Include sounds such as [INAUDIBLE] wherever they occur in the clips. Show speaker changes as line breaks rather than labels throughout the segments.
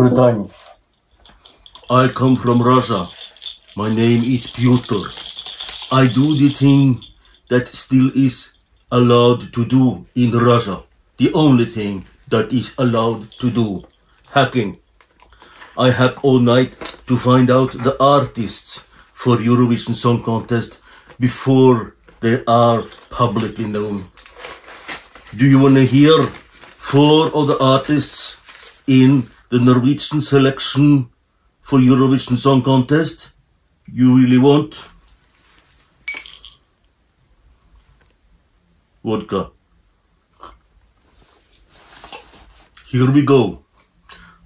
Britain. I come from Russia. My name is Pyotr. I do the thing that still is allowed to do in Russia. The only thing that is allowed to do. Hacking. I hack all night to find out the artists for Eurovision Song Contest before they are publicly known. Do you want to hear four of the artists in the Norwegian selection for Eurovision Song Contest? You really want? Vodka. Here we go.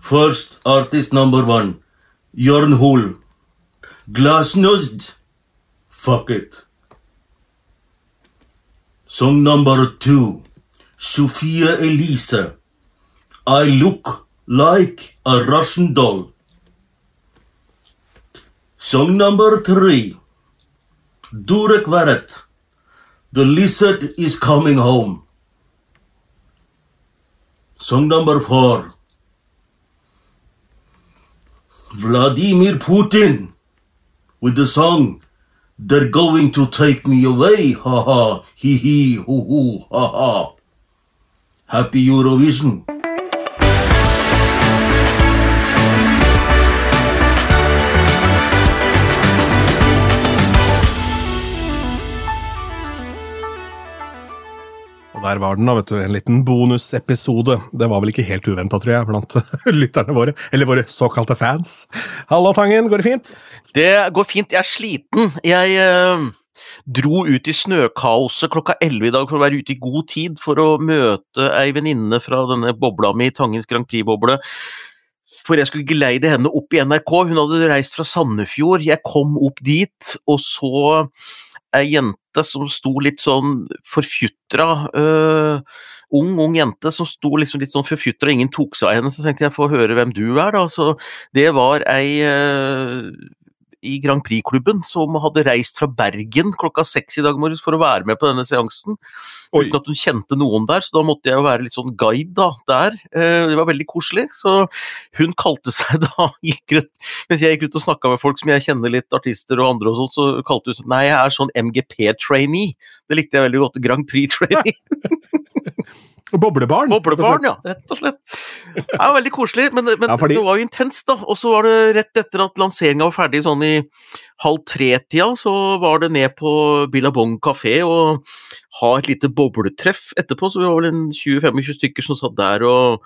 First artist number one, Jørn Hoel. Glasnost. Fuck it. Song number two, Sophia Elise. I look like a Russian doll. Song number three, Durek Varet. The lizard is coming home. Song number four, Vladimir Putin with the song They're going to take me away, ha ha, he he, hoo hoo, ha ha. Happy Eurovision.
Der var den, da, vet du. En liten bonusepisode. Det var vel ikke helt uventa, tror jeg, blant [LAUGHS] lytterne våre. Eller våre såkalte fans. Halla, Tangen. Går det fint?
Det går fint. Jeg er sliten. Jeg eh, dro ut i snøkaoset klokka 11 i dag for å være ute i god tid for å møte ei venninne fra denne bobla mi, Tangens Grand Prix-boble. For jeg skulle geleide henne opp i NRK. Hun hadde reist fra Sandefjord. Jeg kom opp dit, og så ei jente som sto litt sånn forfjutra. uh, ung, ung jente som sto liksom litt sånn forfjutra, ingen tok seg av henne. Så tenkte jeg få høre hvem du er, da. Så det var ei øh, i Grand Prix-klubben som hadde reist fra Bergen klokka seks i dag morges for å være med på denne seansen.
Oi.
Uten at hun kjente noen der, så da måtte jeg jo være litt sånn guide da, der. Eh, Det var veldig koselig. Så hun kalte [LAUGHS] seg da gikk ut, Mens jeg gikk ut og snakka med folk som jeg kjenner litt, artister og andre og sånn, så kalte hun seg Nei, jeg er sånn MGP-trainee. Det likte jeg veldig godt. Grand Prix-trainee. [LAUGHS] [LAUGHS]
Boblebarn.
Boblebarn, ja. Rett og slett. Det er jo veldig koselig, men, men
Ja, fordi-
det var jo intenst, da. Og så var det rett etter at lanseringa var ferdig, sånn i halv tre-tida, så var det ned på Billabong kafé og ha et lite bobletreff etterpå. Så vi var vel en 20-25 stykker som satt der og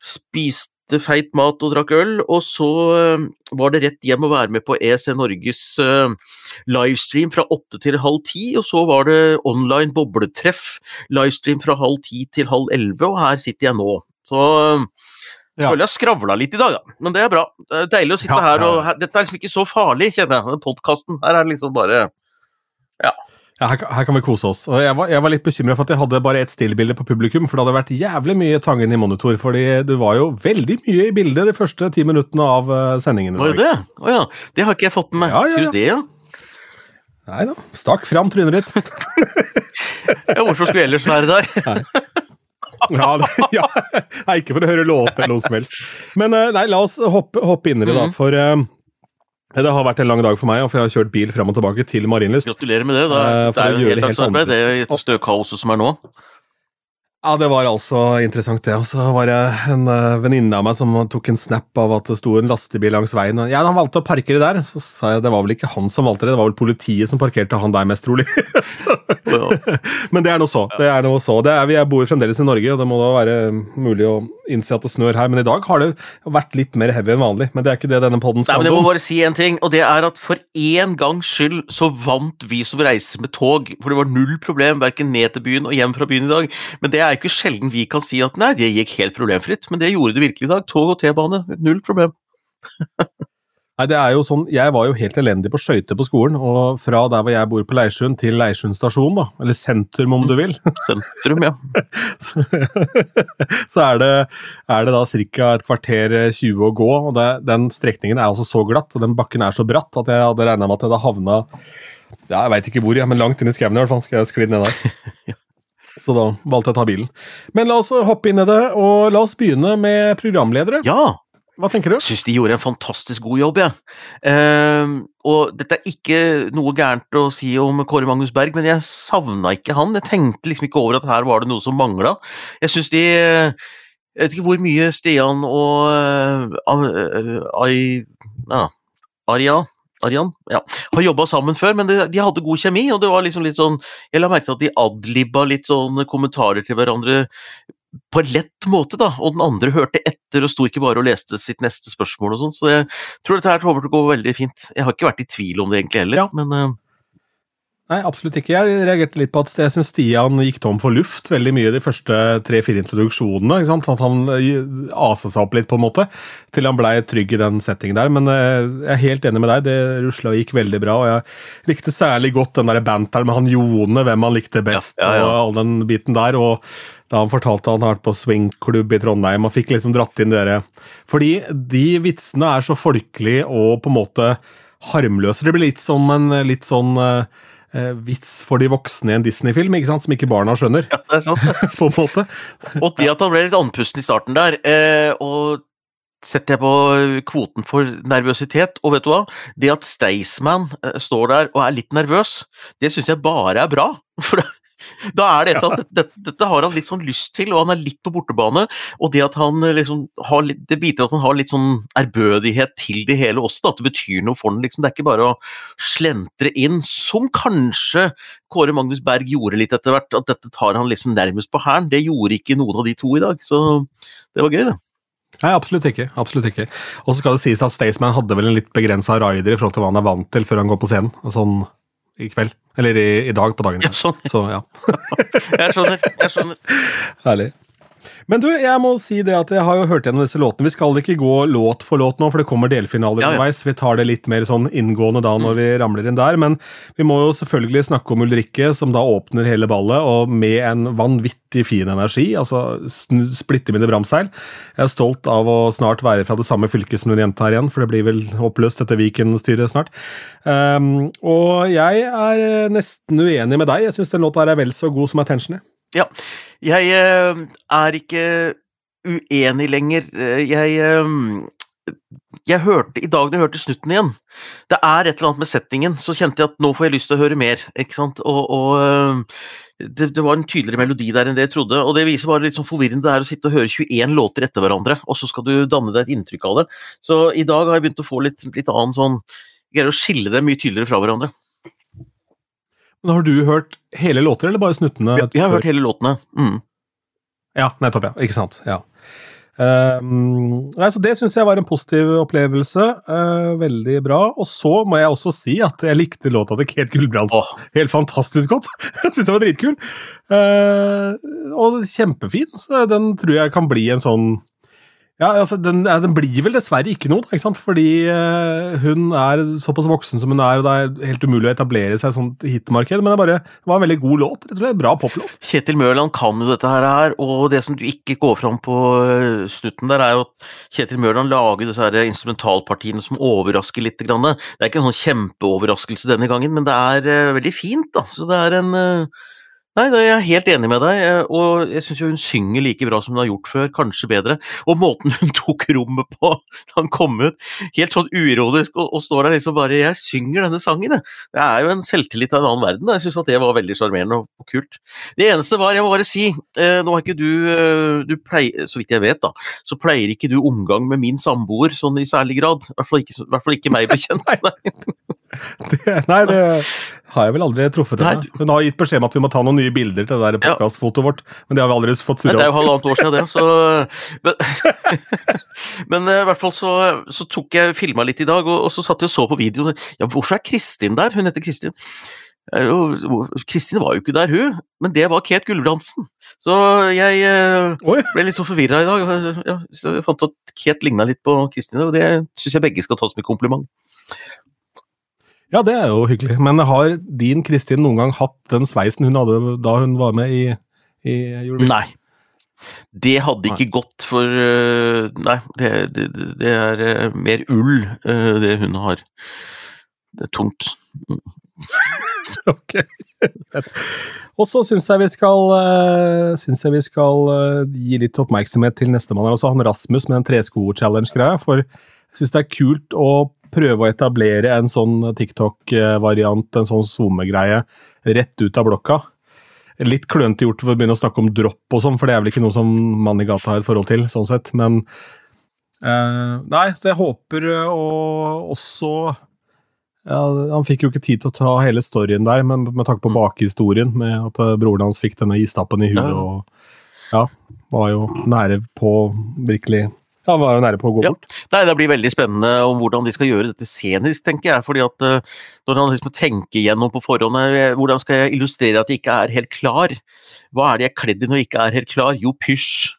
spiste feit mat og drakk øl. Og så eh, var det rett hjem å være med på EC Norges eh, livestream fra åtte til halv ti, og så var det online bobletreff, livestream fra halv ti til halv elleve, og her sitter jeg nå. Så
Ja.
føler jeg skravla litt i dag, da. Men det er bra. Det er deilig å sitte
Ja,
her, og dette er liksom ikke så farlig, kjenner jeg, podkasten. Her er liksom bare
Ja, her, kan- her kan vi kose oss. Jeg var, jeg var litt bekymra for at jeg hadde bare ett stillbilde på publikum, for det hadde vært jævlig mye Tangen i monitor, fordi du var jo veldig mye i bildet de første ti minuttene av eh, sendingen.
Var det det? Å ja. Det har ikke jeg fått med meg.
Ja, ja, ja.
det, ja?
Nei da. Stakk fram trynet ditt. [LAUGHS]
ja? Hvorfor skulle jeg ellers være der?
Ja, det, [LAUGHS] ja. Nei, ikke for å høre låter eller noe som helst. Men eh, nei, la oss hoppe, hoppe inn i det, da.
Mhm.
For eh, det har vært en lang dag for meg, for jeg har kjørt bil fram og tilbake til Marienlyst.
Gratulerer med det. Da.
Eh,
det er jo en
gjøre det helt
heldagsarbeid, det støkaoset som er nå.
Ja, det var altså interessant, det. Og så var det en uh, venninne av meg som tok en snap av at det sto en lastebil langs veien. og Ja, han valgte å parkere der. Så sa jeg det var vel ikke han som valgte det, det var vel politiet som parkerte han der, mest trolig. [LAUGHS] Men det er noe så. Det er noe så. Det er, vi bor fremdeles i Norge, og det må da være mulig å innse at det snør her. Men i dag har det vært litt mer heavy enn vanlig. Men det er ikke det denne podden
Nei,
handle
men Jeg må bare si en ting, og det er at for én gangs skyld så vant vi som reiser med tog. For det var null problem verken ned til byen og hjem fra byen i dag. Men det er jo ikke sjelden vi kan si at nei, det gikk helt problemfritt. Men det gjorde det virkelig i dag. Tog og T-bane, null problem. [LAUGHS]
Nei, det er jo sånn, Jeg var jo helt elendig på skøyter på skolen, og fra der hvor jeg bor på Leirsund til Leirsund stasjon, da, eller sentrum om du vil,
Sentrum, ja. [LAUGHS]
så, [LAUGHS] så er, det, er det da ca. et kvarter eh, 20 å gå. og det, Den strekningen er altså så glatt og den bakken er så bratt at jeg hadde regna med at jeg hadde havna ja, jeg veit ikke hvor, ja, men langt inn i skauen i hvert fall. skal jeg skli ned der. Så da valgte jeg å ta bilen. Men la oss hoppe inn i det, og la oss begynne med programledere.
Ja,
Hva tenker du?
Jeg syns de gjorde en fantastisk god jobb, jeg. Eh, og dette er ikke noe gærent å si om Kåre Magnus Berg, men jeg savna ikke han. Jeg tenkte liksom ikke over at her var det noe som mangla. Jeg syns de Jeg vet ikke hvor mye Stian og uh, uh, uh, Aria Arian ja, har jobba sammen før, men de, de hadde god kjemi. og det var liksom litt sånn, Jeg la merke til at de adlibba litt sånn kommentarer til hverandre på en lett måte, da, og den andre hørte etter og sto ikke bare og leste sitt neste spørsmål og sånn, så jeg tror dette her kommer til å gå veldig fint. Jeg har ikke vært i tvil om det egentlig heller,
Ja.
men uh,
Nei, absolutt ikke. Jeg reagerte litt på at jeg syns Stian gikk tom for luft veldig mye de første tre-fire introduksjonene. ikke sant? At han eh, asa seg opp litt, på en måte, til han blei trygg i den settingen der. Men eh, jeg er helt enig med deg, det rusla og gikk veldig bra. Og jeg likte særlig godt den der banteren med han Jone, hvem han likte best,
Ja, ja, ja.
og all den biten der. og da han fortalte han har vært på swingklubb i Trondheim og fikk liksom dratt inn dere Fordi de vitsene er så folkelige og på en måte harmløse. Det blir litt som en litt sånn eh, eh, vits for de voksne i en Disney-film, ikke sant? som ikke barna skjønner.
ja, det er sant. [LAUGHS]
på en måte.
Og det at han ble litt andpusten i starten der, eh, og setter jeg på kvoten for nervøsitet, og vet du hva? Det at Staysman eh, står der og er litt nervøs, det syns jeg bare er bra. [LAUGHS] For da, er det et annet dette, dette har han litt sånn lyst til, og han er litt på bortebane. Og det at han eh, liksom har litt, det biter at han har litt sånn ærbødighet til det hele også, da, at det betyr noe for ham. Liksom. Det er ikke bare å slentre inn, som kanskje Kåre Magnus Berg gjorde litt etter hvert, at dette tar han liksom nærmest på hælen. Det gjorde ikke noen av de to i dag, så det var gøy, det.
Nei, absolutt ikke. absolutt ikke. Og så skal det sies at Staysman hadde vel en litt begrensa rider i forhold til hva han er vant til før han går på scenen. Sånn i kveld. Eller i, i dag på dagen.
Ja, sånn.
Så ja. [LAUGHS]
Jeg skjønner. jeg skjønner.
Herlig. Men du, jeg må si det at jeg har jo hørt gjennom disse låtene. Vi skal ikke gå låt for låt nå, for det kommer delfinaler
Ja, ja.
underveis. Vi tar det litt mer sånn inngående da når vi ramler inn der. Men vi må jo selvfølgelig snakke om Ulrikke, som da åpner hele ballet, og med en vanvittig fin energi. Altså splitter mine bramseil. Jeg er stolt av å snart være fra det samme fylket som den jenta her igjen, for det blir vel oppløst etter Viken-styret snart. Um, og jeg er eh, nesten uenig med deg. Jeg syns den låta her er vel så god som Attention er.
Ja. Jeg eh, er ikke uenig lenger. Eh, Jeg eh, jeg hørte, I dag når jeg hørte snutten igjen Det er et eller annet med settingen. Så kjente jeg at nå får jeg lyst til å høre mer. ikke sant? Og, og det, det var en tydeligere melodi der enn det jeg trodde. Og det viser bare litt sånn forvirrende det er å sitte og høre 21 låter etter hverandre, og så skal du danne deg et inntrykk av det. Så i dag har jeg begynt å få litt, litt annen sånn Greier å skille dem mye tydeligere fra hverandre.
Men Har du hørt hele låter, eller bare snuttene?
Jeg har hørt hele låtene. Mm.
Ja, nettopp, ja. Ikke sant. Ja. Ehm, nei, så Det syns jeg var en positiv opplevelse. Uh, veldig bra. Og så må jeg også si at jeg likte låta til Kate Gulbrandsen
oh.
helt fantastisk godt. [LAUGHS] Jeg syns den var dritkul. Uh, og kjempefin. Så den tror jeg kan bli en sånn ja, altså den, den blir vel dessverre ikke noe, ikke sant? fordi uh, hun er såpass voksen som hun er, og det er helt umulig å etablere seg i sånt hitmarked. Men det, bare, det var en veldig god låt. rett og slett. Bra poplåt.
Kjetil Mørland kan jo dette her, og det som du ikke går fram på eh, snutten der, er jo at Kjetil Mørland lager disse her instrumentalpartiene som overrasker litt. Grann. Det er ikke en sånn kjempeoverraskelse denne gangen, men det er uh, veldig fint. da. Så det er en eh, Nei, det er jeg helt enig med deg, eh, og jeg syns hun synger like bra som hun har gjort før, kanskje bedre. Og måten hun [LAUGHS] tok rommet på da han kom ut, helt sånn uironisk, og, og står der liksom bare 'Jeg synger denne sangen', jeg. Det er jo en selvtillit av en annen verden. da. Jeg syns at det var veldig sjarmerende og, og kult. Det eneste var, jeg må bare si, eh, nå har ikke du, eh, du pleier, Så vidt jeg vet, da, så pleier ikke du omgang med min samboer sånn i særlig grad. I hvert fall ikke, i hvert fall ikke meg bekjent. [LAUGHS] [LAUGHS]
Det, nei, det har jeg vel aldri truffet henne. Hun har gitt beskjed om at vi må ta noen nye bilder til det der podcastfotoet vårt, men det har vi aldri fått
Nei, det er jo halvannet år siden det, så [LAUGHS] Men, [LAUGHS] men eh, i hvert fall så, så tok jeg filma litt i dag, og, og så satt jeg og så på videoen. Ja, hvorfor er Kristin der? Hun heter Kristin. Eh, Kristin var jo ikke der, hun, men det var Kate Gulbrandsen. Så jeg eh,
Oi.
ble litt så forvirra i dag. Ja, så jeg fant at Kate ligna litt på Kristin, og det syns jeg begge skal ta som et kompliment.
Ja, det er jo hyggelig. Men har din Kristin noen gang hatt den sveisen hun hadde da hun var med i, i Eurovision?
Nei. Det hadde ikke gått for øh, Nei, det, det, det er øh, mer ull, øh, det hun har. Det er tungt. [LAUGHS]
ok. Og så syns jeg vi skal, synes jeg vi skal gi litt oppmerksomhet til nestemann her også, han Rasmus med en tresko-challenge-greie. For jeg syns det er kult å prøve å etablere en sånn TikTok-variant, en sånn SoMe-greie, rett ut av blokka. Litt klønete gjort for å begynne å snakke om dropp og sånn, for det er vel ikke noe som mann i gata har et forhold til, sånn sett, men uh, Nei, så jeg håper å også ja, Han fikk jo ikke tid til å ta hele storyen der, men med tanke på bakhistorien, med at broren hans fikk denne istappen i huet og ja, var jo nære på virkelig han var jo nære på å gå
Ja.
bort.
Nei, Det blir veldig spennende om hvordan de skal gjøre dette scenisk, tenker jeg. fordi at uh, Når han liksom tenker gjennom på forhånd hvordan skal jeg illustrere at jeg ikke er helt klar? Hva er det jeg er kledd i når jeg ikke er helt klar? Jo, pysj.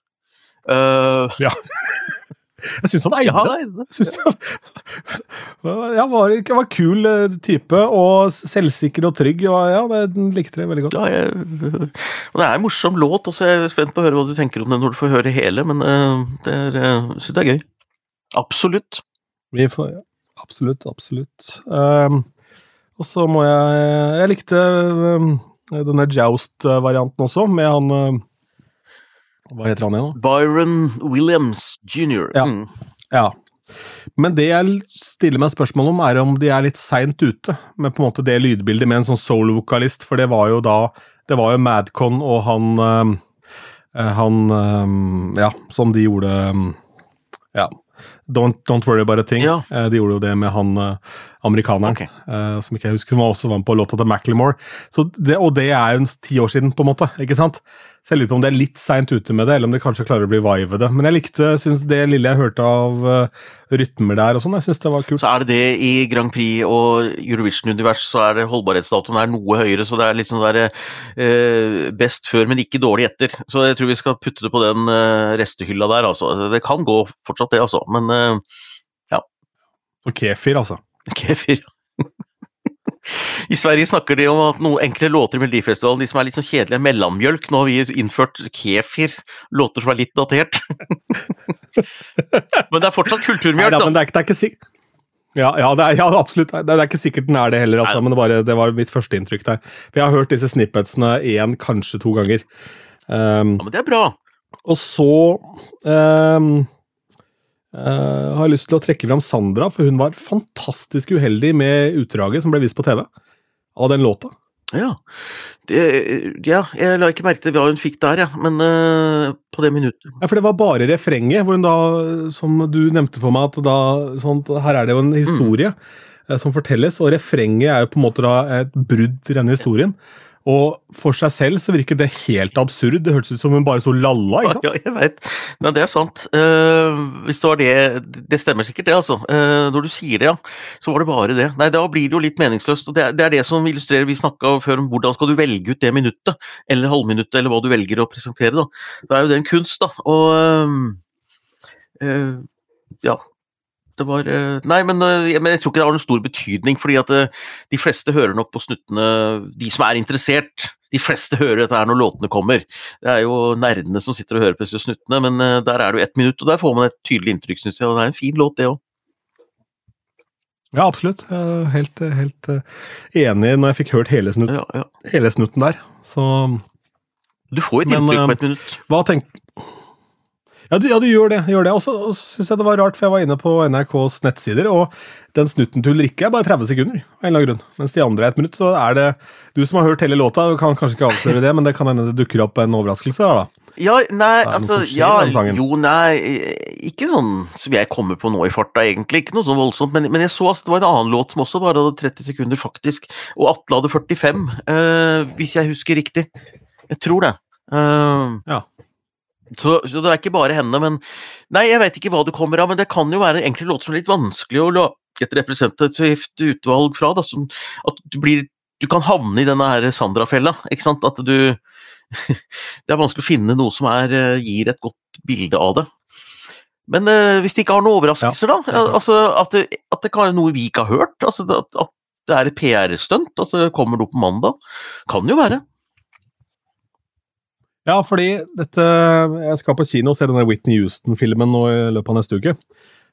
Eh, [LAUGHS]
Jeg syns han eide
ja,
det. Jeg han ja, var, var kul eh, type, og selvsikker og trygg. Og, ja, det likte jeg veldig godt.
ja, jeg, det er en morsom låt, og så er jeg spent på å høre hva du tenker om det når du får høre hele, men eh, det er, eh, jeg synes det er gøy. Absolutt.
Vi får, absolutt, absolutt. Um, og så må jeg Jeg likte um, denne Joust-varianten også, med han Hva heter han igjen, da?
Byron Williams jr.
Ja.
Mm.
Ja. Men det jeg stiller meg spørsmål om, er om de er litt seint ute med på en måte det lydbildet med en sånn soul-vokalist, for det var jo da Det var jo Madcon og han eh, Han øh, Ja, som de gjorde øh, Ja. Don't, don't worry about a thing.
Ja.
De gjorde jo det med han amerikaneren,
Okay.
Uh, som ikke jeg husker, som også var med på låta til Macclemore. Så det, og det er jo en ti år siden, på en måte. ikke sant? Så jeg lurer på om det er litt seint ute med det, eller om det kanskje klarer å revive det. Men jeg likte, synes det lille jeg hørte av uh, rytmer der og sånn, jeg syns det var kult.
Så er det det i Grand Prix og Eurovision-univers, så er det holdbarhetsdatoen er noe høyere, så det er liksom der uh, best før, men ikke dårlig etter. Så jeg tror vi skal putte det på den uh, restehylla der, altså. Det kan gå fortsatt, det, altså. Men ja.
Og kefir, altså.
Kefir I Sverige snakker de om at noen enkle låter i Melodifestivalen, de som er litt sånn kjedelige, mellommjølk. Nå har vi innført kefir, låter som er litt datert. [LAUGHS] men det er fortsatt kulturmjølk, da.
men det er, det er ikke ja, ja, det er, ja, absolutt. Det er, ikke sikkert den er det heller, altså, men det, bare, det var mitt første inntrykk der. For jeg har hørt disse snippetsene én, kanskje to ganger. Um,
Ja, men det er bra.
Og så ehm, eh, har lyst til å trekke fram Sandra, for hun var fantastisk uheldig med utdraget som ble vist på TV. Av den låta.
Ja. Det, ja, jeg la ikke merke til hva hun fikk der, ja. men uh, på det minuttet
Ja, For det var bare refrenget, hvor hun da, som du nevnte for meg, at da sånt, Her er det jo en historie eh, som fortelles, og refrenget er jo på en måte da et brudd i denne historien. Og for seg selv så virket det helt absurd. Det hørtes ut som hun bare sto lalla. ikke sant?
Ja, [LAUGHS] jeg veit. Men det er sant. Uh, hvis det var det Det stemmer sikkert, det, altså. Uh, når du sier det, ja. Så var det bare det. Nei, da blir det jo litt meningsløst. og Det er det, er det som illustrerer Vi snakka før om hvordan skal du velge ut det minuttet, eller halvminuttet, eller hva du velger å presentere, da. Det er jo det en kunst, da. Og uh, Ja. Det var eh, Nei, men, eh, men jeg tror ikke det har noen stor betydning, fordi at eh, de fleste hører nok på snuttene De som er interessert, de fleste hører dette her når låtene kommer. Det er jo nerdene som sitter og hører på disse snuttene, men der er det jo ett minutt, og der får man et tydelig inntrykk, syns jeg. Og det er en fin låt, det òg.
Ja, absolutt. Helt, helt enig når jeg fikk hørt hele, snutt,
Ja, ja.
hele snutten der. Så
Du får jo
et
inntrykk
men,
på et minutt.
hva tenk... Ja, du, ja, du gjør det. gjør det. Og så syns jeg det var rart, for jeg var inne på NRKs nettsider, og den snutten til Ulrikke er bare 30 sekunder. av en eller annen grunn. Mens de andre er et minutt. Så er det Du som har hørt hele låta, kan kanskje ikke avsløre det, men det kan hende det dukker opp en overraskelse der, da.
Ja, nei, altså ja? Jo, nei, ikke sånn som jeg kommer på nå i farta, egentlig. Ikke noe sånn voldsomt, men, men jeg så at det var en annen låt som også bare hadde 30 sekunder, faktisk. Og Atle hadde 45, eh, hvis jeg husker riktig. Jeg tror det. Uh,
Ja.
Så, så det er ikke bare henne, men Nei, jeg veit ikke hva det kommer av, men det kan jo være egentlig låter som er litt vanskelig å lage et representativt utvalg fra. Da, som, at du blir Du kan havne i denne her Sandra-fella, ikke sant? At du [LAUGHS] Det er vanskelig å finne noe som er, eh, gir et godt bilde av det. Men eh, hvis de ikke har noen overraskelser, da? Altså, at, det, at det kan være noe vi ikke har hørt? Altså, at, at det er et PR-stunt? Altså, kommer opp på mandag? Kan jo være.
Ja, fordi dette Jeg skal på kino og se denne Whitney Houston-filmen nå i løpet av neste uke.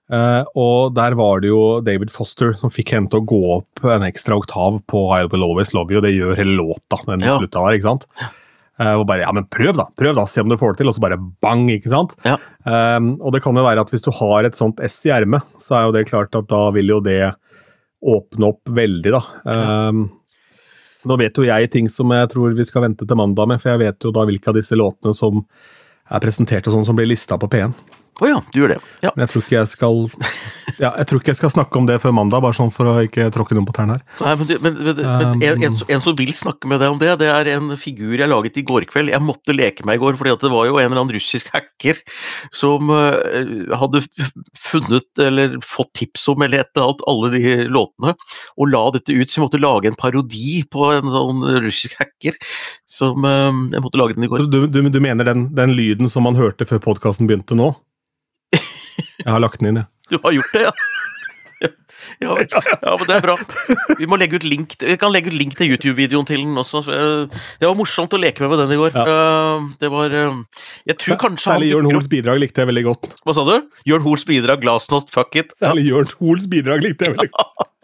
Uh, og der var det jo David Foster som fikk henne til å gå opp en ekstra oktav på I Will Always Love You, og det gjør hele låta. den
Ja.
der, ikke sant? Uh, og bare, ja, men prøv da, prøv da, se om du får det til, og så bare bang, ikke sant?
Ja.
Um, og det kan jo være at hvis du har et sånt S i ermet, så er jo det klart at da vil jo det åpne opp veldig, da. Um, nå vet jo jeg ting som jeg tror vi skal vente til mandag med, for jeg vet jo da hvilke av disse låtene som er presentert og sånn som blir lista på P1.
Å ja, du gjør det. Ja.
Men jeg tror ikke jeg skal ja, jeg tror ikke jeg skal snakke om det før mandag, bare sånn for å ikke tråkke noen på tærne her.
Nei, men, men, men, men en, en, en som vil snakke med deg om det, det er en figur jeg laget i går kveld. Jeg måtte leke meg i går, fordi det var jo en eller annen russisk hacker som uh, hadde funnet, eller fått tips om, eller et eller annet, alle de låtene, og la dette ut. Så jeg måtte lage en parodi på en sånn russisk hacker. Som uh, Jeg måtte lage den i går.
Du, du, du mener den, den lyden som man hørte før podkasten begynte nå? Jeg har lagt den inn, jeg.
Du har gjort det, ja? [LAUGHS] Ja, ja, men det er bra. Vi må legge ut link, vi kan legge ut link til YouTube-videoen til den også. eh, Det var morsomt å leke med med den i går. Ja. Det var eh, Jeg tror kanskje
Særlig Jørn Hoels bidrag likte jeg veldig godt.
Hva sa du? Jørn Hoels bidrag, Glasnost, fuck it. Ja. [LAUGHS]
Særlig Jørn Hoels bidrag likte jeg veldig godt.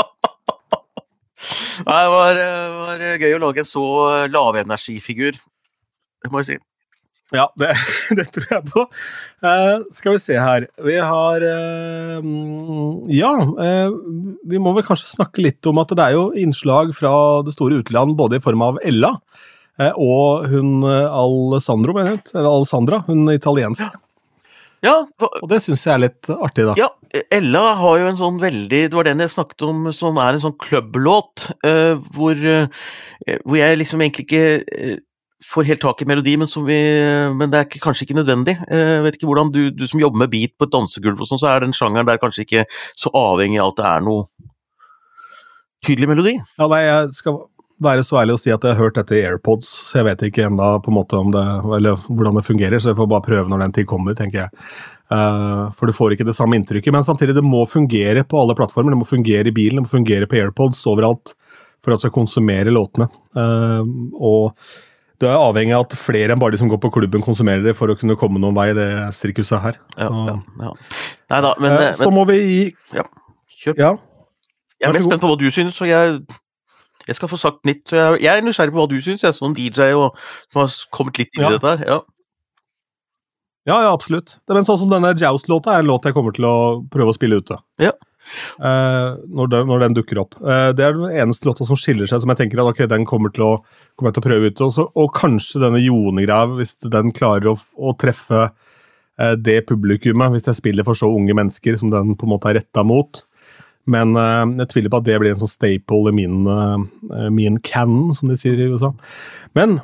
Nei, Det var, eh, var gøy å lage en så eh, lavenergifigur. Det må jeg si.
Ja, det, [LAUGHS] det tror jeg på. Uh, skal vi se her Vi har mm, Ja, uh, vi må vel kanskje snakke litt om at det er jo innslag fra det store utland, både i form av Ella og hun Alessandro, mener jeg, eller Alessandra, hun italienske.
Ja, hva-
Og det syns jeg er litt artig, da.
Ja, Ella har jo en sånn veldig Det var den jeg snakket om som er en sånn klubblåt, uh, hvor, uh, hvor jeg liksom egentlig ikke får helt tak i melodi, men, vi, men det er ikke, kanskje ikke nødvendig. Eh, Jeg vet ikke hvordan du, du som jobber med beat på et dansegulv og sånn, så er den sjangeren der kanskje ikke så avhengig av at det er noe tydelig melodi.
Ja, nei, jeg skal være så ærlig å si at jeg har hørt dette i AirPods, så jeg vet ikke enda på en måte om det, eller hvordan det fungerer, så jeg får bare prøve når den tid kommer, tenker jeg. Uh, for du får ikke det samme inntrykket, men samtidig, det må fungere på alle plattformer. Det må fungere i bilen, det må fungere på AirPods, overalt, for at jeg skal konsumere låtene. Uh, og du er avhengig av at flere enn bare de som går på klubben, konsumerer det for å kunne komme noen vei i det sirkuset her. Så,
ja, ja. Nei da, men,
eh,
eh,
så
men
må vi gi
kjør.
Ja.
Jeg er mest spent på hva du syns, så jeg, jeg skal få sagt litt. Jeg, jeg er nysgjerrig på hva du syns, jeg som DJ og som har kommet litt inn i
Ja.
dette her. Ja.
Ja, ja, absolutt. Det- Men sånn som denne Joust-låta er en låt jeg kommer til å prøve å spille ute.
Ja.
Eh, når, den, når den dukker opp. Eh, det er den eneste låta som skiller seg, som jeg tenker at ok, den kommer til å, kommer jeg til å prøve ut. Også, og kanskje denne Jone-greia, hvis den klarer å, å treffe eh, det publikummet, hvis jeg spiller for så unge mennesker som den på en måte er retta mot. Men uh, jeg tviler på at det blir en sånn staple i min, uh, min canon, som de sier i USA. Men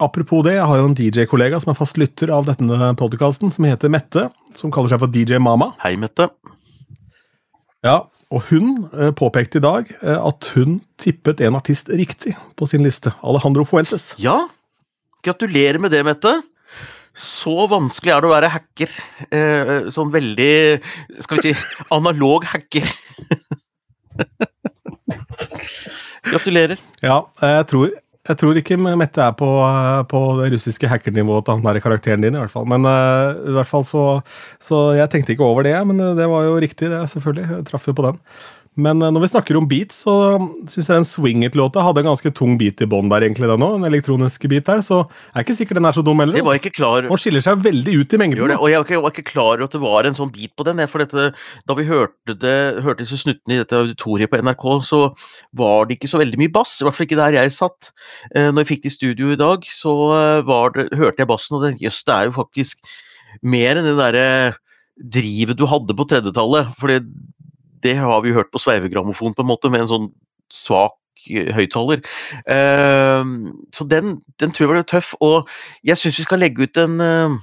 apropos det, jeg har jo en DJ-kollega som er fast lytter av denne podkasten, som heter Mette, som kaller seg for DJ Mama.
Hei, Mette.
Ja, og hun eh, påpekte i dag eh, at hun tippet en artist riktig på sin liste. Alejandro Fuentes.
Ja, gratulerer med det, Mette. Så vanskelig er det å være hacker. Eh, sånn veldig Skal vi si [LAUGHS] analog hacker. [LAUGHS] Gratulerer.
Ja, jeg tror, jeg tror ikke Mette er på, eh, på det russiske hackernivået til han der karakteren din, i hvert fall. Men uh, i hvert fall så, så jeg tenkte ikke over det, men eh, det var jo riktig, det, selvfølgelig. Jeg traff jo på den. Men eh, når vi snakker om beats, så syns jeg den swinget-låta hadde en ganske tung beat i bånn der, egentlig, den òg. En elektronisk beat der, så jeg er ikke sikker den er så dum heller.
Jeg var
altså.
ikke klar
den skiller seg veldig ut i mengden.
Det, og jeg var, ikke, jeg var ikke klar over at det var en sånn beat på den. For dette, da vi hørte, det, hørte disse snuttene i dette auditoriet på NRK, så var det ikke så veldig mye bass. I hvert fall ikke der jeg satt. Eh, når jeg fikk det i studio i dag, så eh, var det, hørte jeg bassen og tenkte jøss, det er jo faktisk mer enn det derre drivet du hadde på 30-tallet. For det, har vi hørt på sveivegrammofon, på en måte, med en sånn svak eh, høyttaler. Eh, så den, den tror jeg var tøff, og jeg syns vi skal legge ut en eh,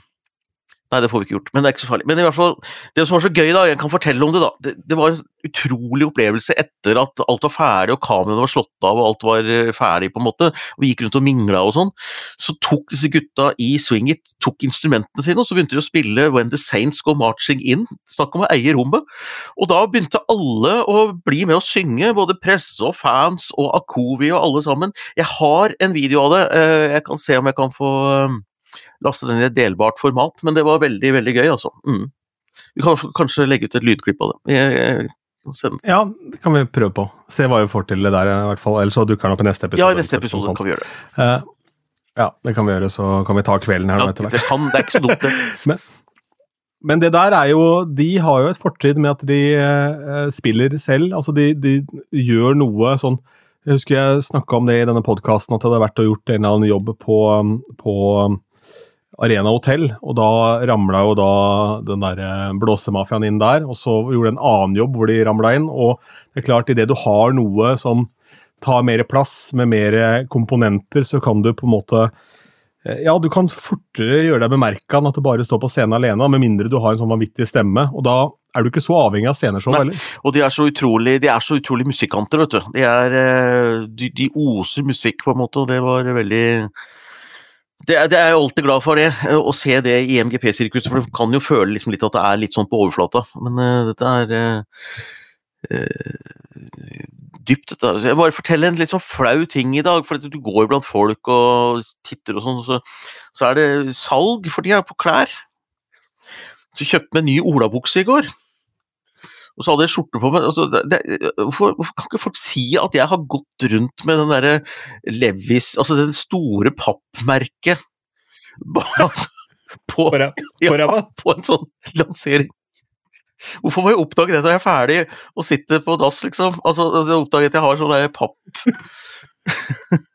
Nei, det får vi ikke gjort, men det er ikke så farlig. Men i hvert fall, det som var så gøy, da, jeg kan fortelle om det, da. Det, det var en utrolig opplevelse etter at alt var ferdig og kameraene var slått av og alt var eh, ferdig, på en måte, og vi gikk rundt og mingla og sånn. Så tok disse gutta i Swing It tok instrumentene sine, og så begynte de å spille When the Saints Go Marching In. Snakk om å eie rommet. Og da begynte alle å bli med å synge, både presse og fans og Akovi og alle sammen. Jeg har en video av det, eh, jeg kan se om jeg kan få eh, laste den i et delbart format, men det var veldig, veldig gøy, altså. Mm. Vi kan kanskje legge ut et lydklipp av det. Jeg, jeg,
Ja, det kan vi prøve på. Se hva vi får til det der, i hvert fall. Ellers så dukker den opp i neste episode.
ja, i neste episode kan vi gjøre det.
Uh, ja, det kan vi gjøre, så kan vi ta kvelden her
Ja,
etter hvert.
det, kan, det er ikke så dumt, det. [LAUGHS]
Men det der er jo De har jo et fortrinn med at de uh, spiller selv. Altså, de, de gjør noe sånn Jeg husker jeg snakka om det i denne podkasten, at jeg hadde vært og gjort en eller annen jobb på, um, på um, Arena hotell, og da ramla jo da den der eh, blåsemafiaen inn der, og så gjorde de en annen jobb hvor de ramla inn, og det er klart, idet du har noe som tar mer plass, med mer komponenter, så kan du på en måte Eh, Ja, du kan fortere gjøre deg bemerka enn at du bare står på scenen alene, med mindre du har en sånn vanvittig stemme. Og da er du ikke så avhengig av sceneshow heller.
Og de er så utrolig, de er så utrolig musikanter, vet du. De, er, eh, de, de oser musikk, på en måte, og det var veldig det det er jeg alltid glad for, det, eh, å se det i MGP-sirkuset, for du kan jo føle liksom litt at det er litt sånn på overflata. Men uh, dette er uh, dypt, dette. Så jeg bare forteller en litt sånn flau ting i dag, for du går blant folk og titter og sånn, så, så er det salg for tida på klær. Så kjøpte meg en ny olabukse i går. Og så hadde jeg skjorte på meg. Altså, det, hvorfor, hvorfor kan ikke folk si at jeg har gått rundt med den derre Levis, altså det store pappmerket bare på,
På [LAUGHS]
ja,
på
på en sånn lansering? Hvorfor må jeg oppdage det når jeg er ferdig og sitter på dass, liksom? Altså, altså, jeg oppdager at jeg har sånn der papp [LAUGHS]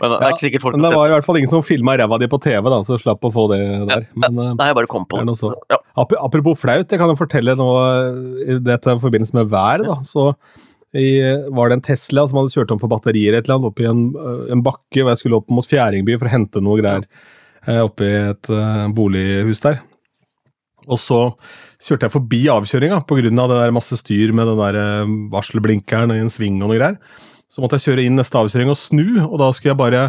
Men det er ikke sikkert folk
Men det var i hvert fall ingen som filma ræva di på TV, da, så slapp å få det der. Men eh,
Nei, jeg bare kom på
det noe.
Ja.
Ap- Apropos flaut, jeg kan jo fortelle nå eh, i dette i forbindelse med været. da, så i, var det en Tesla som hadde kjørt om for batterier et eller annet oppi en, eh, en bakke hvor jeg skulle opp mot Fjæringby for å hente noe greier oppi et uh, bolighus der. Og så kjørte jeg forbi avkjøringa pga. det der masse styr med den der eh, varselblinkeren i en sving og noe greier. Så måtte jeg kjøre inn neste avkjøring og snu, og da skulle jeg bare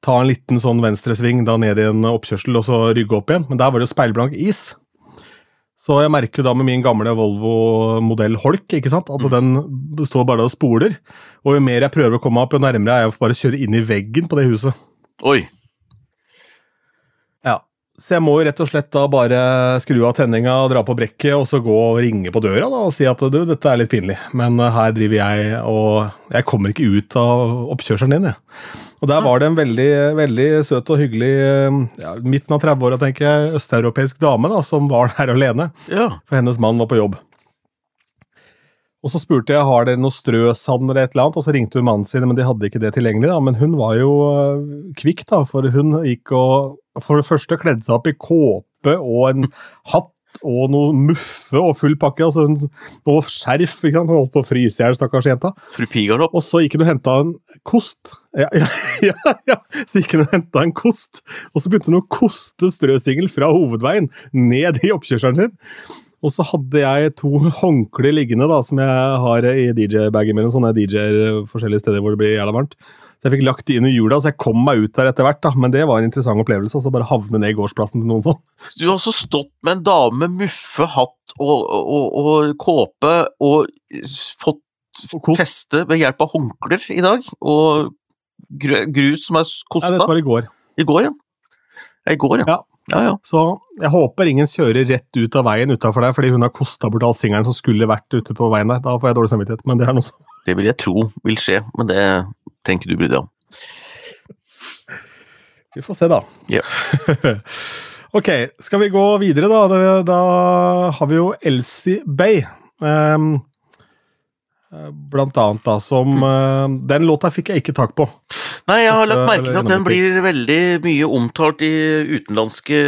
ta en liten sånn venstresving da ned i en oppkjørsel og så rygge opp igjen. Men der var det jo speilblank is. Så jeg merker jo da med min gamle Volvo modell Holk ikke sant? at den står bare og spoler. Og jo mer jeg prøver å komme meg opp, jo nærmere er jeg bare å kjøre inn i veggen på det huset.
Oi.
Så jeg må jo rett og slett da bare skru av tenninga dra på brekket, og så gå og ringe på døra da, og si at du, dette er litt pinlig, men eh, her driver jeg og Jeg kommer ikke ut av oppkjørselen din, jeg. Og der var det en veldig, veldig søt og hyggelig, eh, ja, midten av 30-åra, tenker jeg, østeuropeisk dame da, som var der alene,
Ja.
for hennes mann var på jobb. Og så spurte jeg har dere noe strøsand eller et eller annet, og så ringte hun mannen sin, men de hadde ikke det tilgjengelig. da, Men hun var jo øh, kvikk, da, for hun gikk og for det første kledde seg opp i kåpe og en hatt og noe muffe og full pakke. altså hun, Og skjerf. ikke sant, Hun holdt på å fryse i hjel, stakkars jenta.
Fru Pigarlopp.
Og så gikk hun og henta en kost. Ja, ja, [LAUGHS] ja, ja. Så gikk hun og henta en kost, og så begynte hun å koste strøsingel fra hovedveien ned i oppkjørselen sin. Og så hadde jeg to [LAUGHS] håndklær liggende da, som jeg har i DJ-bagen min. Sånne DJ-er forskjellige steder hvor det blir jævla varmt. Så jeg fikk lagt de inn i hjula, så jeg kom meg ut der etter hvert. da, Men det var en interessant opplevelse. altså Bare havne ned i gårdsplassen til noen sånn.
Du har også stått med en dame med muffe, hatt og, og, og kåpe og fått feste ved hjelp av håndklær i dag. Og grus som er kosta.
Ja, dette var i går.
I går, ja. I går, ja.
Ja.
Ja, ja.
Så jeg håper ingen kjører rett ut av veien utafor der, fordi hun har kosta bort all singelen som skulle vært ute på veien der. Da får jeg dårlig samvittighet, men det er noe som
Det vil jeg tro vil skje, men det trenger ikke du bry deg om.
Vi får se, da.
Ja. [LAUGHS]
ok, skal vi gå videre, da? Da, har vi jo Elsie Bay. eh, blant annet, da, som eh, Den låta fikk jeg ikke tak på.
Nei, jeg har lagt merke til at den blir veldig mye omtalt i utenlandske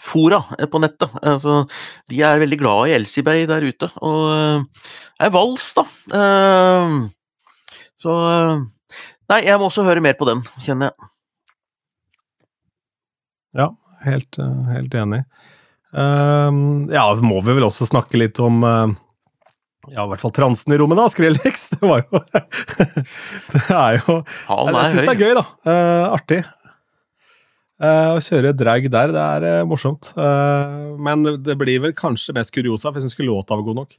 fora eh, på nettet. Altså, de er veldig glad i Elsie Bay der ute, og eh, er vals, da. Eh, Så eh, Nei, jeg må også høre mer på den, kjenner jeg.
Ja, helt, eh, helt enig. Ja, må vi vel også snakke litt om eh, ja, i hvert fall transen i rommet, da. Skrellex. Det var jo [LAUGHS] Det er jo
Han
Jeg
er
syns det er gøy, da. Uh, artig. Uh, å kjøre drag der, det er uh, morsomt. Men det blir vel kanskje mest kuriosa hvis hun skulle låta var god nok.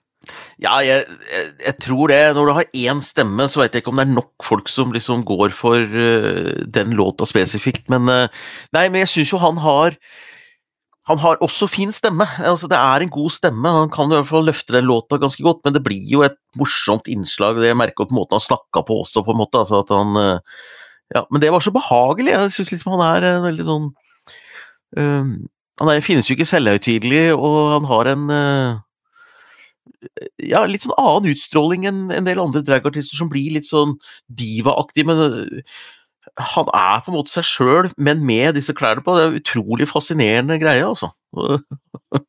Ja, jeg, jeg, jeg tror det. Når du har én stemme, så veit jeg ikke om det er nok folk som liksom går for den låta spesifikt, men Nei, men jeg syns jo han har han har også fin stemme. altså Det er en god stemme. Han kan i hvert fall løfte den låta ganske godt, men det blir jo et morsomt innslag. Det jeg merker på måten han snakka på også, på en måte. altså at han ja, Men det var så behagelig. Jeg syns liksom han er en veldig sånn uh, Han er, finnes jo ikke selvhøytidelig, og han har en uh, ja, litt sånn annen utstråling enn en del andre dragartister som blir litt sånn divaaktig, men han er på en måte seg sjøl, men med disse klærne på. Det er en utrolig fascinerende greie, altså. [LAUGHS]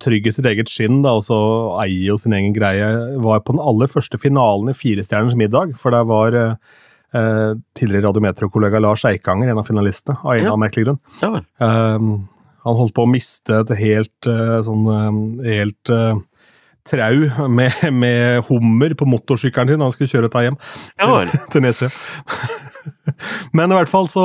Trygg i sitt eget skinn, da, og så eier jo sin egen greie. Var på den aller første finalen i Firestjerners middag, for der var eh, tidligere Radiometro-kollega Lars Eikanger en av finalistene, av en ja. av merkelig grunn. Ja, um, han holdt på å miste et helt uh, sånn uh, helt uh, trau med, med, hummer på motorsykkelen sin da han skulle kjøre dette hjem ja, [LAUGHS] til Nesø. [LAUGHS] Men i hvert fall så,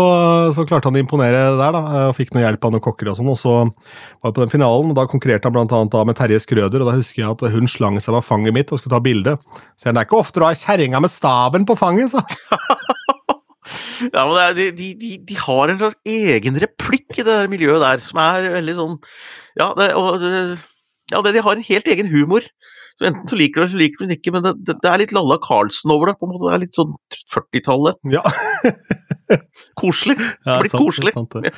så, klarte han å imponere der, da, og fikk noe hjelp av noen kokker. og sånn, og så var vi på den finalen, og Da konkurrerte han blant annet da med Terje Skrøder. og Da husker jeg at hun slang seg av fanget mitt og skulle ta bilde. Så det er ikke ofte du har kjerringa med staven på fanget, sa [LAUGHS]
Ja, men de, de, de, har en slags egen replikk i det der miljøet der, som er veldig sånn Ja, det, og det, ja, det, de har en helt egen humor. Så Enten så liker du det, eller så liker du det ikke, men det, det, det, er litt Lalla Carlsen over det. på en måte, Det er litt sånn 40-tallet.
Ja. [LAUGHS]
koselig. Det blir sant, koselig. Sant, ja.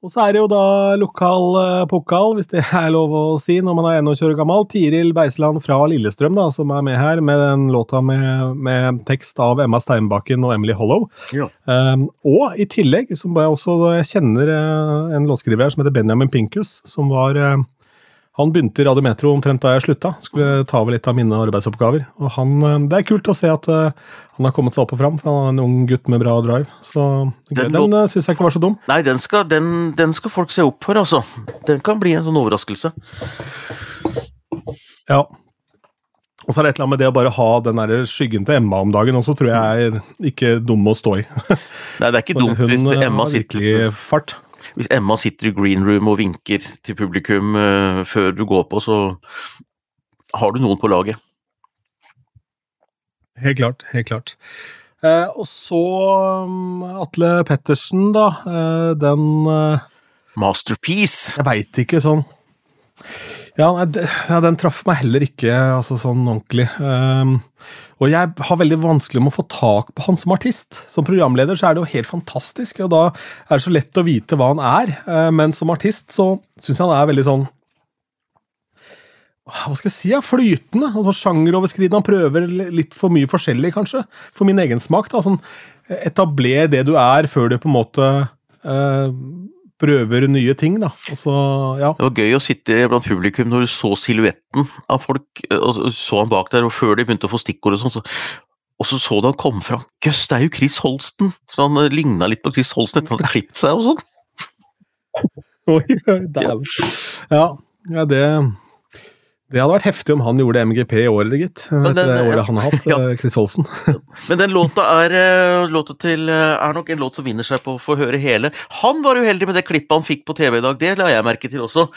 Og så er det jo da lokal uh, pokal, hvis det [LAUGHS] er lov å si når man er 21 år gammel. Tiril Beisland fra Lillestrøm, da, som er med her, med den låta med, med tekst av Emma Steinbakken og Emily Hollow. Ja. Um, og i tillegg, som jeg også jeg kjenner uh, en låtskriver her som heter Benjamin Pinkus, som var uh, han begynte i Radiometro omtrent da jeg slutta. Skulle ta over litt av mine arbeidsoppgaver. Og han, eh, Det er kult å se at uh, han har kommet seg opp og fram. Han er en ung gutt med bra drive. Så Den, den uh, syns jeg ikke var så dum.
Nei, den skal, den, den skal, folk se opp for, altså. Den kan bli en sånn overraskelse.
Ja. Og så er det et eller annet med det å bare ha den der skyggen til Emma om dagen også, tror jeg er ikke dum å stå i.
Nei, det er ikke [LAUGHS] dumt hvis Emma
sitter Hun har virkelig fart
hvis Emma sitter i green room og vinker til publikum uh, før du går på, så har du noen på laget.
Helt klart. Helt klart. Uh, og så um, Atle Pettersen, da. Uh, den
Masterpiece!
Jeg veit ikke sånn ja, nei, den traff meg heller ikke altså, sånn ordentlig. Um, og jeg har veldig vanskelig med å få tak på han som artist. Som programleder så er det jo helt fantastisk, og da er det så lett å vite hva han er. Uh, men som artist så syns jeg han er veldig sånn hva skal jeg si, ja, flytende. altså Sjangeroverskridende. Han prøver litt for mye forskjellig, kanskje. For min egen smak. da, sånn Etabler det du er, før du på en måte uh, prøver nye ting, da. Så, ja.
Det var gøy å sitte blant publikum når du så silhuetten av folk, og så han bak der, og før de begynte å få stikkord og sånn, så, og så så du han komme fram. Jøss, det er jo Chris Holsten! Så han eh, ligna litt på Chris Holsten etter at han hadde klippet seg og sånn. [LAUGHS]
Oi, dæven. Ja, ja, det det hadde vært heftig om han gjorde MGP i året, gitt. Den, det året ja. han har hatt, [LAUGHS] ja. Eh, Chris Holsen. [LAUGHS]
Men den låta er, eh, låta til, eh, er nok en låt som vinner seg på å få høre hele. Han var uheldig med det klippet han fikk på TV i dag, det la jeg merke til også.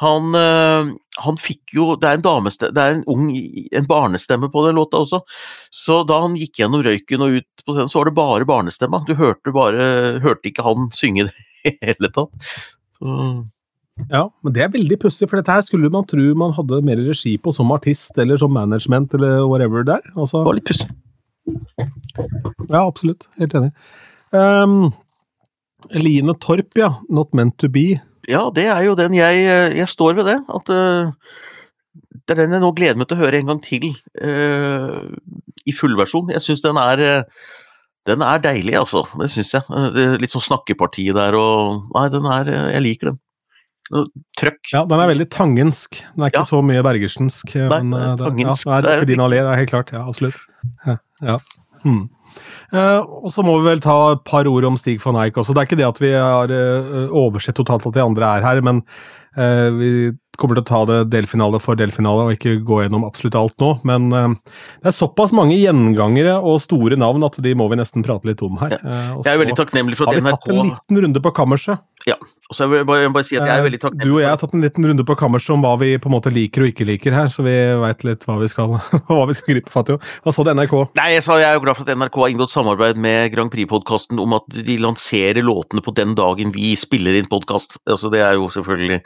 Han, han fikk jo Det er en damestemme, det er en ung en barnestemme på den låta også. Så da han gikk gjennom røyken og ut på scenen, så var det bare barnestemma. Du hørte, bare, hørte ikke han synge det i hele tatt. Så
ja, men det er veldig pussig, for dette her skulle man tro man hadde mer regi på som artist eller som management eller whatever der. Altså,
det var litt pussig.
Ja, absolutt. Helt enig. Um, Line Torp, ja. 'Not Meant To Be'.
Ja, det er jo den jeg Jeg står ved det. At uh, det er den jeg nå gleder meg til å høre en gang til uh, i fullversjon. Jeg syns den er uh, den er deilig, altså. Det syns jeg. Det litt sånn snakkeparti der og Nei, den er Jeg liker den trøkk.
Ja, den er veldig tangensk. Den er ikke ja. så mye bergersensk. Nei, men,
den, tangensk.
Ja, det er din allé, det er helt klart. Ja, absolutt. Ja. ja. Hmm. Uh, og så må vi vel ta et par ord om Stig van Eijk også. Det er ikke det at vi har uh, oversett totalt at de andre er her, men uh, vi kommer til å ta det delfinale for delfinale og ikke gå gjennom absolutt alt nå. Men det er såpass mange gjengangere og store navn at de må vi nesten prate litt om her.
jeg er veldig takknemlig for
at NRK Har vi tatt en liten runde på kammerset?
Ja, og så jeg bare, bare si at jeg er veldig takknemlig.
Du og jeg har tatt en liten runde på kammerset om hva vi på en måte liker og ikke liker her, så vi veit litt hva vi skal, [LAUGHS] hva vi skal gripe fatt i. Hva sa du, NRK?
Nei, jeg, sa, jeg er jo glad for at NRK har inngått samarbeid med Grand Prix-podkasten om at de lanserer låtene på den dagen vi spiller inn podkast. Altså, det er jo selvfølgelig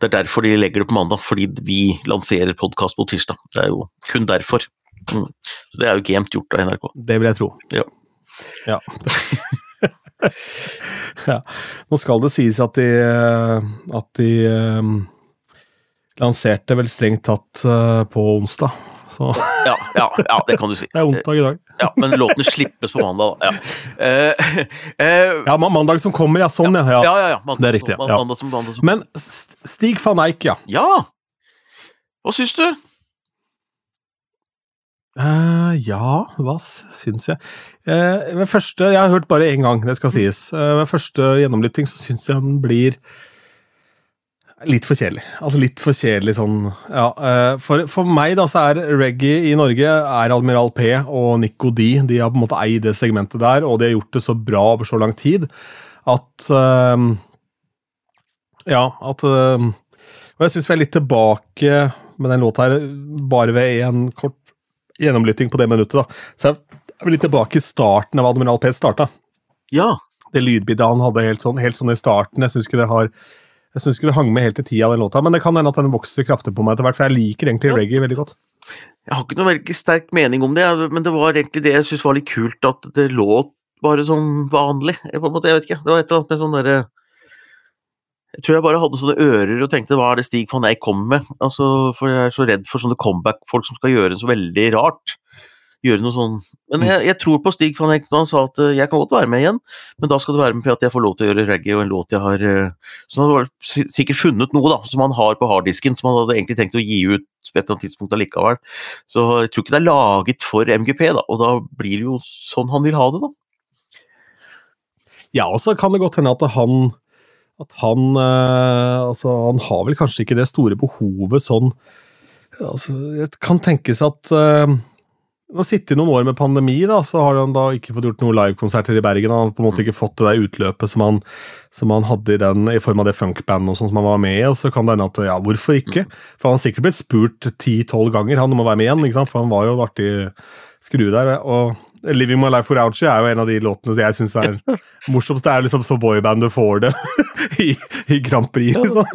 Det er derfor de legger det på mandag, fordi vi lanserer podkast på tirsdag. Det er jo kun derfor. Mm. Så det er jo gamet gjort av NRK.
Det vil jeg tro.
Ja.
Ja. ja. Nå skal det sies at de, at de um, lanserte vel strengt tatt uh, på onsdag. Så
Ja, ja, ja, det kan du si. [LAUGHS]
det er onsdag i dag.
Ja, Men låtene slippes på mandag, da. Ja. uh, uh,
Ja, mandag som kommer, ja. Sånn, ja. ja.
ja. Mandag,
Det er riktig, ja.
Mandag som, mandag som.
Men Stig van Eijk, ja.
Ja! Hva syns du?
Uh, ja, hva syns jeg? uh, første, Jeg har hørt bare én gang, det skal sies. Uh, ved første gjennomlytting så syns jeg den blir litt for kjedelig. Altså litt for kjedelig sånn Ja. eh, for, for meg, da, så er reggae i Norge er Admiral P og Nico D. De har på en måte eid det segmentet der, og de har gjort det så bra over så lang tid at uh, Ja, at uh, Og jeg syns vi er litt tilbake med den låta her, bare ved en kort gjennomlytting på det minuttet. da. Så jeg er litt tilbake i starten av Admiral P starta.
Ja.
Det lydbildet han hadde helt sånn, helt sånn i starten. Jeg syns ikke det har jeg synes ikke det hang med helt i tida, den låta, men det kan hende at den vokser kraftig på meg etter hvert, for jeg liker egentlig reggae veldig godt.
Jeg har ikke noe veldig sterk mening om det, men det var egentlig det jeg syntes var litt kult, at det låt bare som vanlig. På en måte, jeg vet ikke, det var et eller annet med sånn derre Jeg tror jeg bare hadde sånne ører og tenkte hva er det Stig van Eijk kommer med? Altså, for jeg er så redd for sånne comeback-folk som skal gjøre så veldig rart. Gjøre noe sånn Men jeg, jeg tror på Stig van Hekten, han sa at eh, jeg kan godt være med igjen, men da skal det være med på at jeg får lov til å gjøre reggae og en låt jeg har eh, Så han har sikkert funnet noe da, som han har på harddisken, som han hadde egentlig tenkt å gi ut på et eller annet tidspunkt allikevel. Så jeg tror ikke det er laget for MGP, da, og da blir det jo sånn han vil ha det, da.
Ja, og så kan det godt hende at han at han eh, altså, han har vel kanskje ikke det store behovet sånn altså, Det kan tenkes at uh, Nå sitter noen år med pandemi, da, så har han da ikke fått gjort noen livekonserter i Bergen. Han har på en måte ikke fått det der utløpet som han, som han hadde i, den, i form av det funkbandet sånn som han var med i. Og så kan det hende at ja, hvorfor ikke? For han har sikkert blitt spurt ti-tolv ganger han om å være med igjen, ikke sant? for han var jo en artig skrue der. og Living My Life Without You er jo en av de låtene som jeg syns er morsomst. Det er liksom så boyband du får det [LAUGHS] i, i Grand Prix, liksom.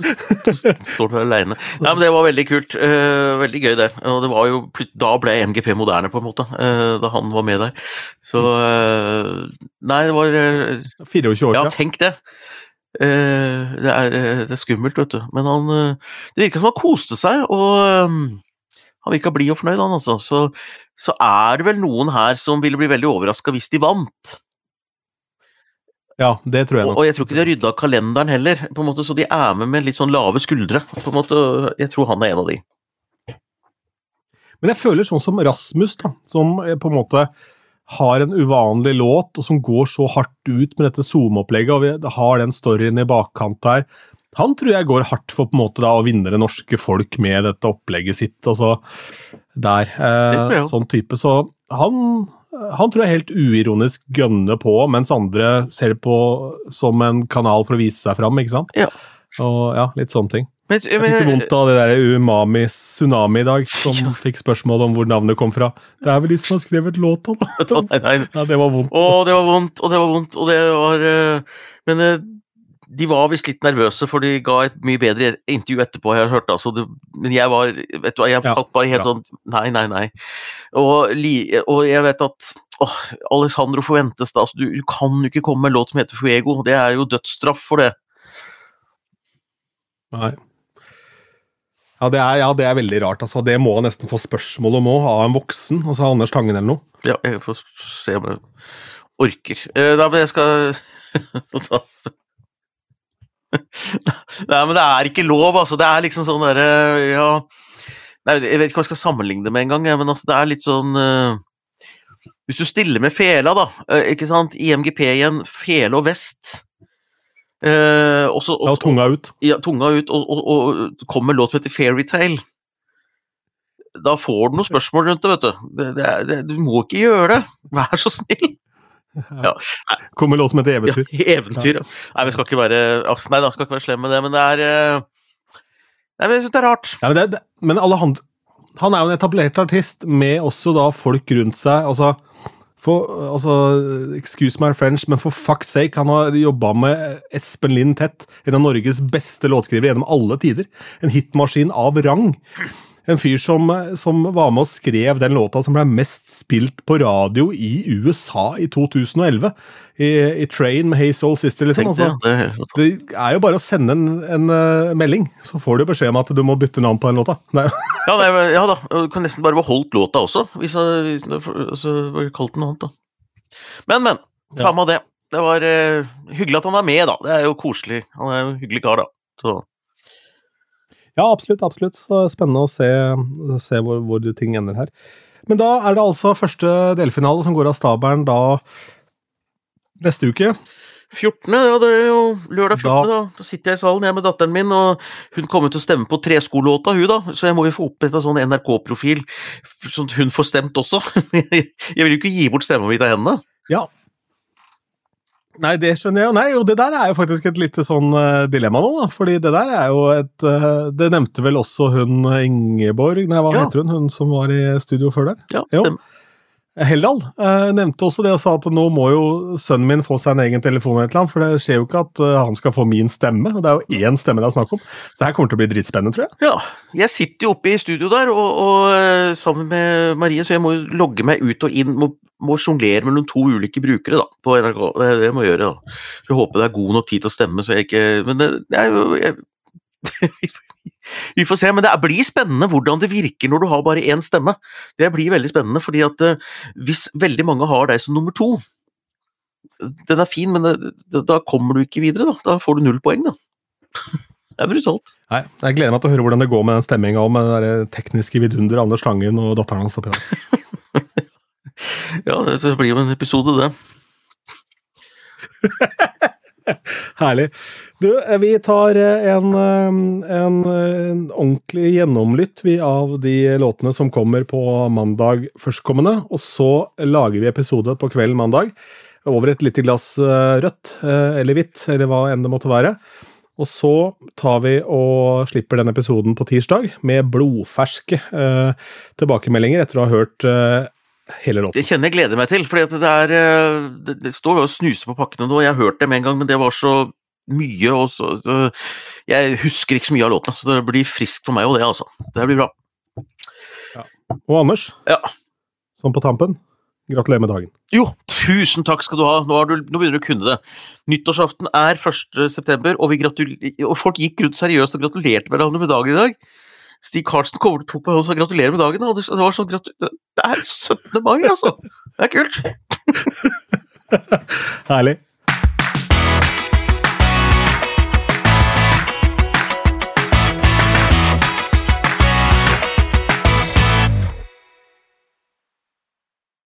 Står du aleine. Ja, men det var veldig kult. Uh, veldig gøy, det. Og det var jo, da ble MGP moderne, på en måte, uh, da han var med der. Så uh, Nei, det var eh,
24 år
Ja, tenk det. Eh, det, er, det er skummelt, vet du. Men han Det virka som han koste seg, og han virka blid og fornøyd, han altså. Så, så er det vel noen her som ville bli veldig overraska hvis de vant.
Ja, det tror jeg nok.
og jeg tror ikke de har rydda kalenderen heller, på en måte, så de er med med litt sånn lave skuldre. på en måte. Jeg tror han er en av de.
Men jeg føler sånn som Rasmus, da, som eh, på en måte har en uvanlig låt, og som går så hardt ut med dette SoMe-opplegget, og vi har den storyen i bakkant der. Han tror jeg går hardt for på en måte da å vinne det norske folk med dette opplegget sitt. altså der, eh. Sånn type. Så han, han tror jeg helt uironisk gønner på, mens andre ser det på som en kanal for å vise seg fram, ikke sant?
Ja.
Og ja, litt sånne ting.
Men,
Jeg fikk ikke vondt av det der Umami Tsunami i dag, som [LAUGHS]
Ja.
fikk spørsmål om hvor navnet kom fra. Det er vel de som har skrevet låta, da. [LAUGHS]
Nei, nei,
Ja, det var vondt.
Å, det var vondt, og det var vondt, og det var eh, Men eh, de var visst litt nervøse, for de ga et mye bedre intervju etterpå, jeg har hørt. Altså, det, men jeg var Vet du hva, jeg
Ja,
bare helt
bra.
sånn Nei, nei, nei. Og, og jeg vet at åh, Alessandro forventes da, altså, du, du kan jo ikke komme med en låt som heter Fuego. Det er jo dødsstraff for det.
Nei. Ja det, er, ja, det er veldig rart. altså. Det må han nesten få spørsmål om òg, av en voksen. altså Anders Tangen eller noe.
Ja, jeg får se om jeg orker. Eh, da, men jeg skal [LAUGHS] Nei, men det er ikke lov, altså. Det er liksom sånn derre Ja Nei, jeg vet ikke hva jeg skal sammenligne det med engang, men altså, det er litt sånn uh, Hvis du stiller med fela, da, uh, ikke sant, i MGP igjen, fele og vest uh, og så-
Ja, tunga ut.
ja, tunga ut, og, og, og kommer låt som heter Fairytale. Da får du noen spørsmål rundt det, vet du. Det, det, det, du må ikke gjøre det. Vær så snill. Ja.
Kommer låt som heter
Ja,
Eventyr.
eventyr. ja. Nei, vi skal ikke være altså, Nei da, skal ikke være slem med det, men det er eh, Nei, men jeg syns det er rart.
Ja, men det, men alle han, han er jo en etablert artist med også da folk rundt seg. altså For, altså, excuse my French, men for fuck's sake, han har jobba med Espen Lind Tett, en av Norges beste låtskrivere gjennom alle tider. En hitmaskin av rang. En fyr som, som var med og skrev den låta som ble mest spilt på radio i USA i 2011. I, i Train med Hey Soul Sister, liksom. Altså,
det er
jo bare å sende en, en uh, melding, så får du beskjed om at du må bytte navn på den låta. [LAUGHS]
Ja, nei, ja da, du kan nesten bare beholdt låta også, hvis jeg hvis jeg- altså, kalt den noe annet, da. Men, men.
Ja.
Samme det. Det var uh, hyggelig at han er med, da. Det er jo koselig. Han er jo en hyggelig kar, da. Så
ja, absolutt. absolutt. Så spennende å se, se hvor, hvor ting ender her. Men da er det altså første delfinale som går av stabelen da neste uke.
14., ja, det er jo lørdag 14.,
Da-
da. sitter jeg i salen jeg med datteren min, og hun kommer til å stemme på treskolåta, hun da, så jeg må jo få oppretta sånn NRK-profil, sånn at hun får stemt også. [LAUGHS] Jeg vil jo ikke gi bort stemma mi til henne.
Ja. Nei, det skjønner jeg jo. Nei, jo, det der er jo faktisk et lite sånn eh, dilemma nå, da. Fordi det der er jo et eh, Det nevnte vel også hun Ingeborg, nei, hva
Ja.
heter hun, hun som var i studio før der?
Ja,
Jo. Heldal eh, nevnte også det og sa at nå må jo sønnen min få seg en egen telefon, eller noe, for det skjer jo ikke at eh, han skal få min stemme. og Det er jo én stemme det er snakk om. Så her kommer det til å bli dritspennende, tror jeg.
Ja, jeg sitter jo oppe i studio der, og, og eh, sammen med Marie, så jeg må jo logge meg ut og inn, må, må sjonglere mellom to ulike brukere da, på NRK. Det er det jeg må gjøre. da. Så jeg håper det er god nok tid til å stemme, så jeg ikke Men det, det er jo jeg, [LAUGHS] [LAUGHS] Vi får se, men det blir spennende hvordan det virker når du har bare én stemme. Det blir veldig spennende, fordi at eh, hvis veldig mange har deg som nummer to Den er fin, men da kommer du ikke videre, da. Da får du null poeng, da. [LAUGHS] Det er brutalt.
Nei, Jeg gleder meg til å høre hvordan det går med den stemminga med det tekniske vidunder Anders Langen og datteren hans oppi der. [LAUGHS]
Ja, det blir jo en episode, det.
Herlig. Du, eh, vi tar eh, en, eh, en, en ordentlig gjennomlytt av de låtene som kommer på mandag førstkommende, og så lager vi episode på kvelden mandag over et lite glass rødt eller hvitt, eller hva enn det måtte være. Og så tar vi og slipper den episoden på tirsdag med blodferske eh, tilbakemeldinger etter å ha hørt eh, hele låten.
Det kjenner jeg gleder meg til, for det er eh, Det, det står og snuser på pakkene nå. Jeg har hørt dem en gang, men det var så mye, og så, så Jeg husker ikke så mye av låtene, så det blir friskt for meg og det, altså. Det blir bra.
Og Anders,
Ja.
som på tampen, gratulerer med dagen.
Jo, tusen takk skal du ha. Nå, har du, nå begynner du å kunne det. Nyttårsaften er 1. september, og, og folk gikk rundt seriøst og gratulerte hverandre med dagen i dag. Stig Karlsen kommer til på og sa gratulerer med dagen. Det, var sånn, det er 17. mai, altså! Det er kult. [LAUGHS]
Herlig.